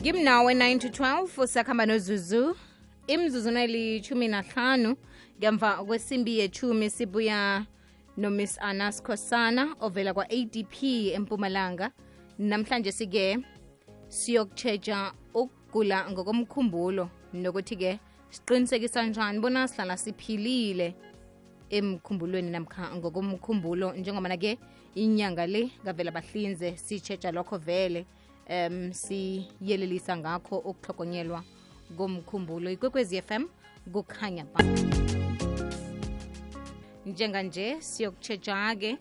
ngimnawe 9 to 12 sakhamba nozuzu. Imzuzu nalithumi nahlanu ngemva kwesimbi yechumi sibuya nomiss anas khosana ovela kwa-adp empumalanga. Namhlanje sike siyokutshetsha ukugula ngokomkhumbulo nokuthi-ke siqinisekisa njani bona sihlala siphilile emkhumbulweni namkha ngokomkhumbulo njengobana-ke inyanga le kavela bahlinze sitshetsha lokho vele um siyelelisa ngakho ukuhlogonyelwa komkhumbulo ikwekwezi FM kukhanya ba. Njenganje siyokutshetsha-ke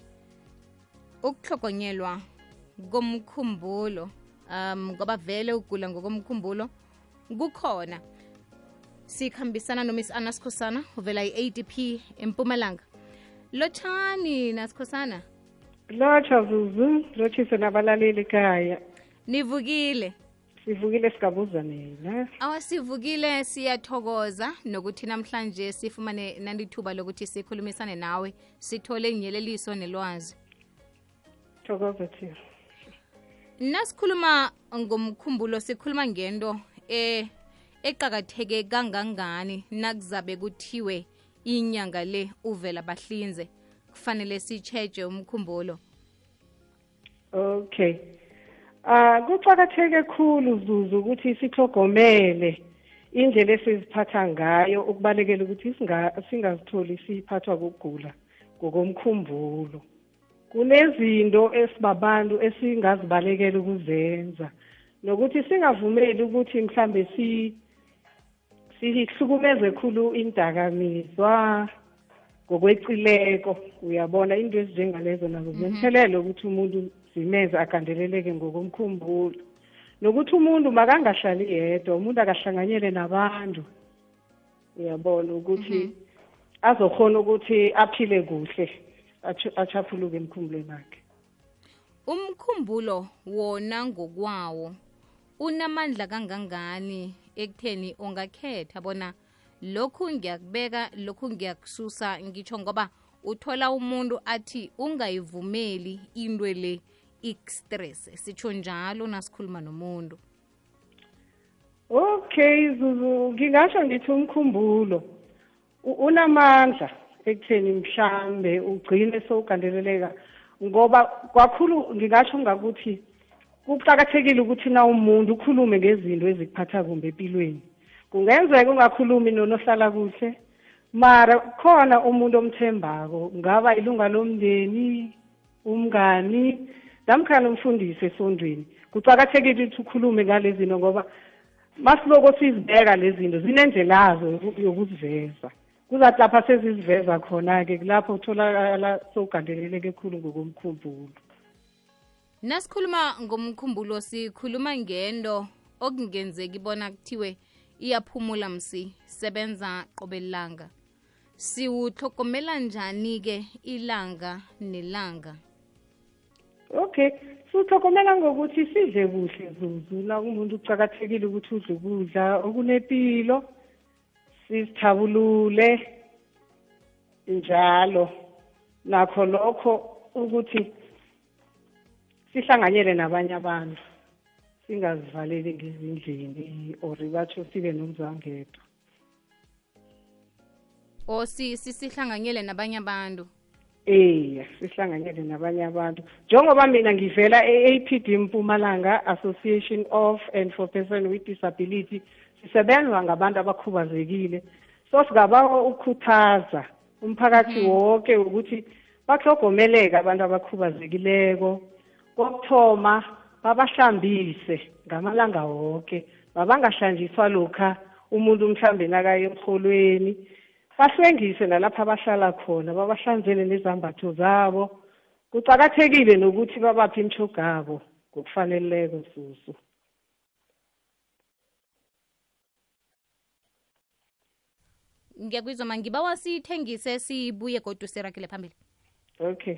ukuhlogonyelwa komkhumbulo um ngoba vele ugula ngokomkhumbulo kukhona. Sikhambisana nomis khosana uvela i-adp empumalanga. Lotshani nasikhosana lotsha zuzu lotshise nabalaleli ekhaya nivukile. Sivukile sigabuza nina awasivukile siyathokoza nokuthi namhlanje sifumane nalithuba lokuthi sikhulumisane nawe sithole inyeleliso nelwazi. Thokoza thina nasikhuluma ngomkhumbulo sikhuluma ngento e eqakatheke kangangani nakuzabe kuthiwe inyanga le uvela bahlinze. Kufanele sitshetshe umkhumbulo. Okay. Ah kuqakatheke khulu zuzu ukuthi sihlogomele indlela esiziphatha ngayo ukubalekela ukuthi singazitholi siphathwa kugula ngokomkhumbulo. Kunezinto esibabantu esingazibalekela ukuzenza nokuthi singavumeli ukuthi mhlambe si sihlukumeze khulu indakamizwa ngokwecileko uyabona into ezinjengalezo nazo zinemthelela ukuthi umuntu zimenze agandeleleke ngokomkhumbulo. Nokuthi umuntu makangahlali yedwa umuntu akahlanganyele nabantu. Uyabona ukuthi azokhona ukuthi aphile kuhle achaphuluke emkhumbulweni wakhe. Umkhumbulo wona ngokwawo unamandla kangangani ekutheni ungakhetha bona lokhu ngiyakubeka lokhu ngiyakususa? Ngitsho ngoba uthola umuntu athi ungayivumeli into le ikstress sitsho njalo nasikhuluma nomuntu. Okay zuzu ngingasho ngithi umkhumbulo. Unamandla ekutheni mhlambe ugcine sowugandeleleka ngoba kwakhulu ngingasho ngakuthi kuqakathekile ukuthi na umuntu ukhulume ngezinto ezikuphatha kumbe empilweni. Kungenzeka ungakhulumi nonohlala kuhle mara khona umuntu omthembako ngaba ilunga lomndeni umngani namkhana umfundisi esondweni kucakathekile ukuthi ukhulume ngale zinto ngoba masiloko sizibeka lezi zinto zinendlela yazo yokuziveza. Kuzathi lapha seziziveza khona-ke kulapho utholakala sowugandeleleke khulu ngokomkhumbulo. Nasikhuluma ngomkhumbulo sikhuluma ngento okungenzeki bona kuthiwe iyaphumula msi sebenza qobelanga siwuhlogomela njani-ke ilanga nelanga? Okay siwuhlogomela ngokuthi sidle kuhle zuzu. La umuntu ucakathekile ukuthi udle ukudla okunepilo sizithabulule njalo. Nakho lokho ukuthi sihlanganyele nabanye abantu singazivaleli ngezindlini or batsho sibe nomzwangedwa. O sihlanganyele nabanye abantu. Eya sihlanganyele nabanye abantu. Njengoba mina ngivela e-apd mpumalanga association of and for person with disability sisebenza ngabantu abakhubazekile. So singabawa ukukhuthaza umphakathi wonke ukuthi bahlogomeleke abantu abakhubazekileko. Kokuthoma babahlambise ngamalanga wonke babangahlanjiswa lokha umuntu mhlambe nakaye emholweni bahlwengise nalapha abahlala khona babahlanzele nezambatho zabo. Kucakathekile nokuthi babaphe imishogabo ngokufaneleko susu ngiyakwizwa ma ngibawa siyithengise sibuye kodwa sirakele phambili. Okay.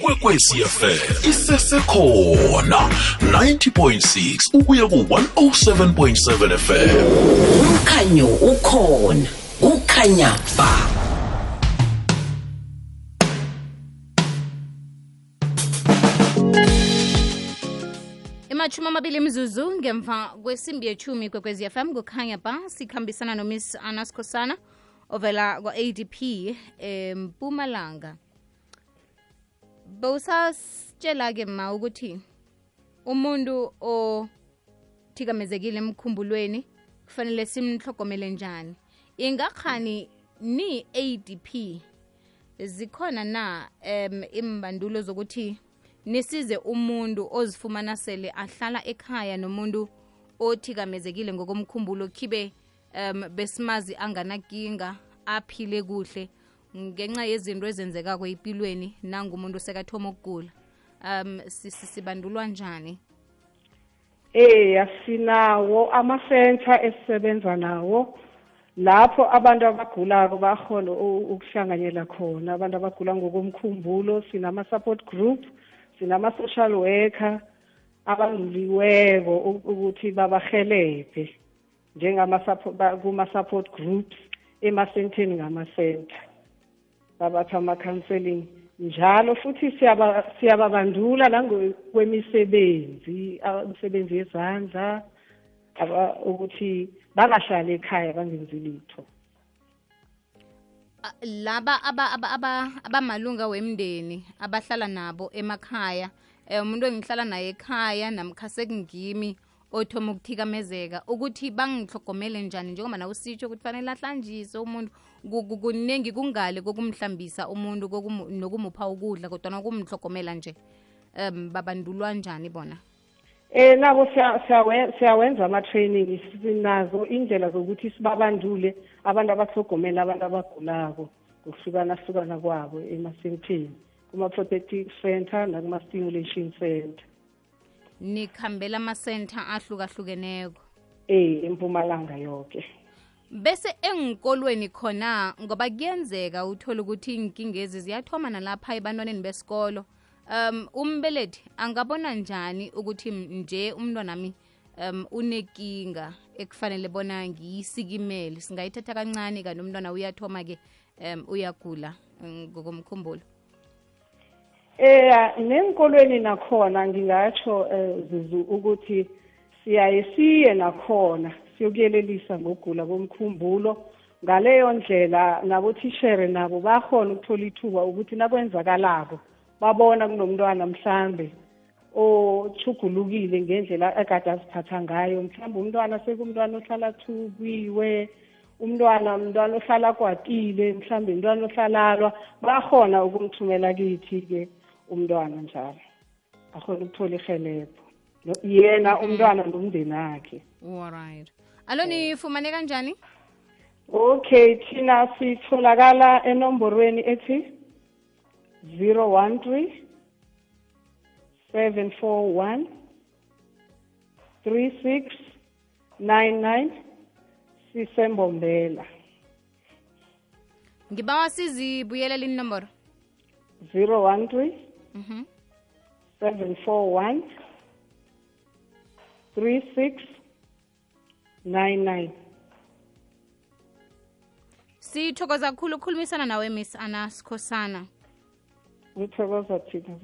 Ikwekwecfm isesekhona 90.6 ukuya ku-107.7 fm umkhanyo ukhona kukhanya ba. Imashumi amabili imzuzu ngemva kwesimbi yechumi kwekwezi fm kukhanya ba sikhambisananomiss anaskosana ovela kwa-adp empumalanga. Bowusasitshela-ke ma ukuthi umuntu othikamezekile emkhumbulweni kufanele simhlogomele njani. Ingakhani ni-adp zikhona na um imbandulo zokuthi nisize umuntu ozifumana sele ahlala ekhaya nomuntu othikamezekile ngokomkhumbulo khibe um besimazi anganakinga aphile kuhle ngenxa yezinto ezenzekako empilweni nangumuntu sekathoma ukugula. Um si- si- sibandulwa njani? Eh sinawo ama-center esisebenza nawo lapho abantu abagulako bakhona u- ukuhlanganyela khona. Abantu abagula ngokomkhumbulo sinama-support group sinama-social worker abanduliweko ukuthi babahelebhe njengama-suppo- ba- kuma-support groups emasenteni ngama-center. Babatha ama-counseling njalo futhi siyaba siyababandula nangokwemisebenzi ah, imisebenzi yezandla aba- ukuthi bangahlali ekhaya bangenzi litho. A- laba aba- aba- aba- abamalunga wemndeni abahlala nabo emakhaya um umuntu engihlala naye ekhaya namkhase kungimi othoma ukuthikamezeka ukuthi bangihlogomele njani njengoba nawe usitsho ukuthi fanele ahlanjiswe umuntu Ku- ku- kuningi kungale kokumhlambisa umuntu nokumupha ukudla kodwa kumhlogomela nje. Um babandulwa njani bona? Eh nabo siya- siyawe- siyawenza ama-training sinazo indlela zokuthi sibabandule abantu abahlogomela abantu abagulako ngokuhlukana-hlukana kwabo emasenteni kuma-protective center nakuma-stimulation center nikhambela amasenta ahlukahlukeneko. Eh empumalanga yonke bese engikolweni khona ngoba kuyenzeka uthole ukuthi inkingezi ziyathoma nalapha ebantwaneni besikolo. Um umbelethi angabona njani ukuthi nje umntwana umntwanami um unekinga ekufanele bona ngiyisikimele singayithatha kancane kanti umntwana uyathoma-ke um uyagula mm, ngokomkhumbulo Eh nenkolweni nakhona ngingatsho eh, Zuzu ukuthi siyaye siye nakhona siyokuyelelisa ngogula komkhumbulo. Ngaleyo ndlela nabothishere nabo bakhona ukuthola ithuba ukuthi nakwenzakalako babona kunomntwana mhlambe ochugulukile ngendlela ekade aziphatha ngayo. Mhlawumbe umntwana sekumntwana ohlala thukiwe umntwana umntwana ohlala kwatile mhlawumbe umntwana ohlalalwa bakhona ukumthumela kithi-ke. umntwana njalo. Akhona ukuthola ihelebho yena mm-hmm. umntwana nomndeni wakhe. Alright alo nifumane kanjani? Okay thina sitholakala enomborweni ethi 013 741 3699 sisembombela ngibawa sizibuyelele inomboro? 013 Mhm. 741 3699 sithokoza kakhulu ukukhulumisana nawe miss anasikhosana ngithokoza thina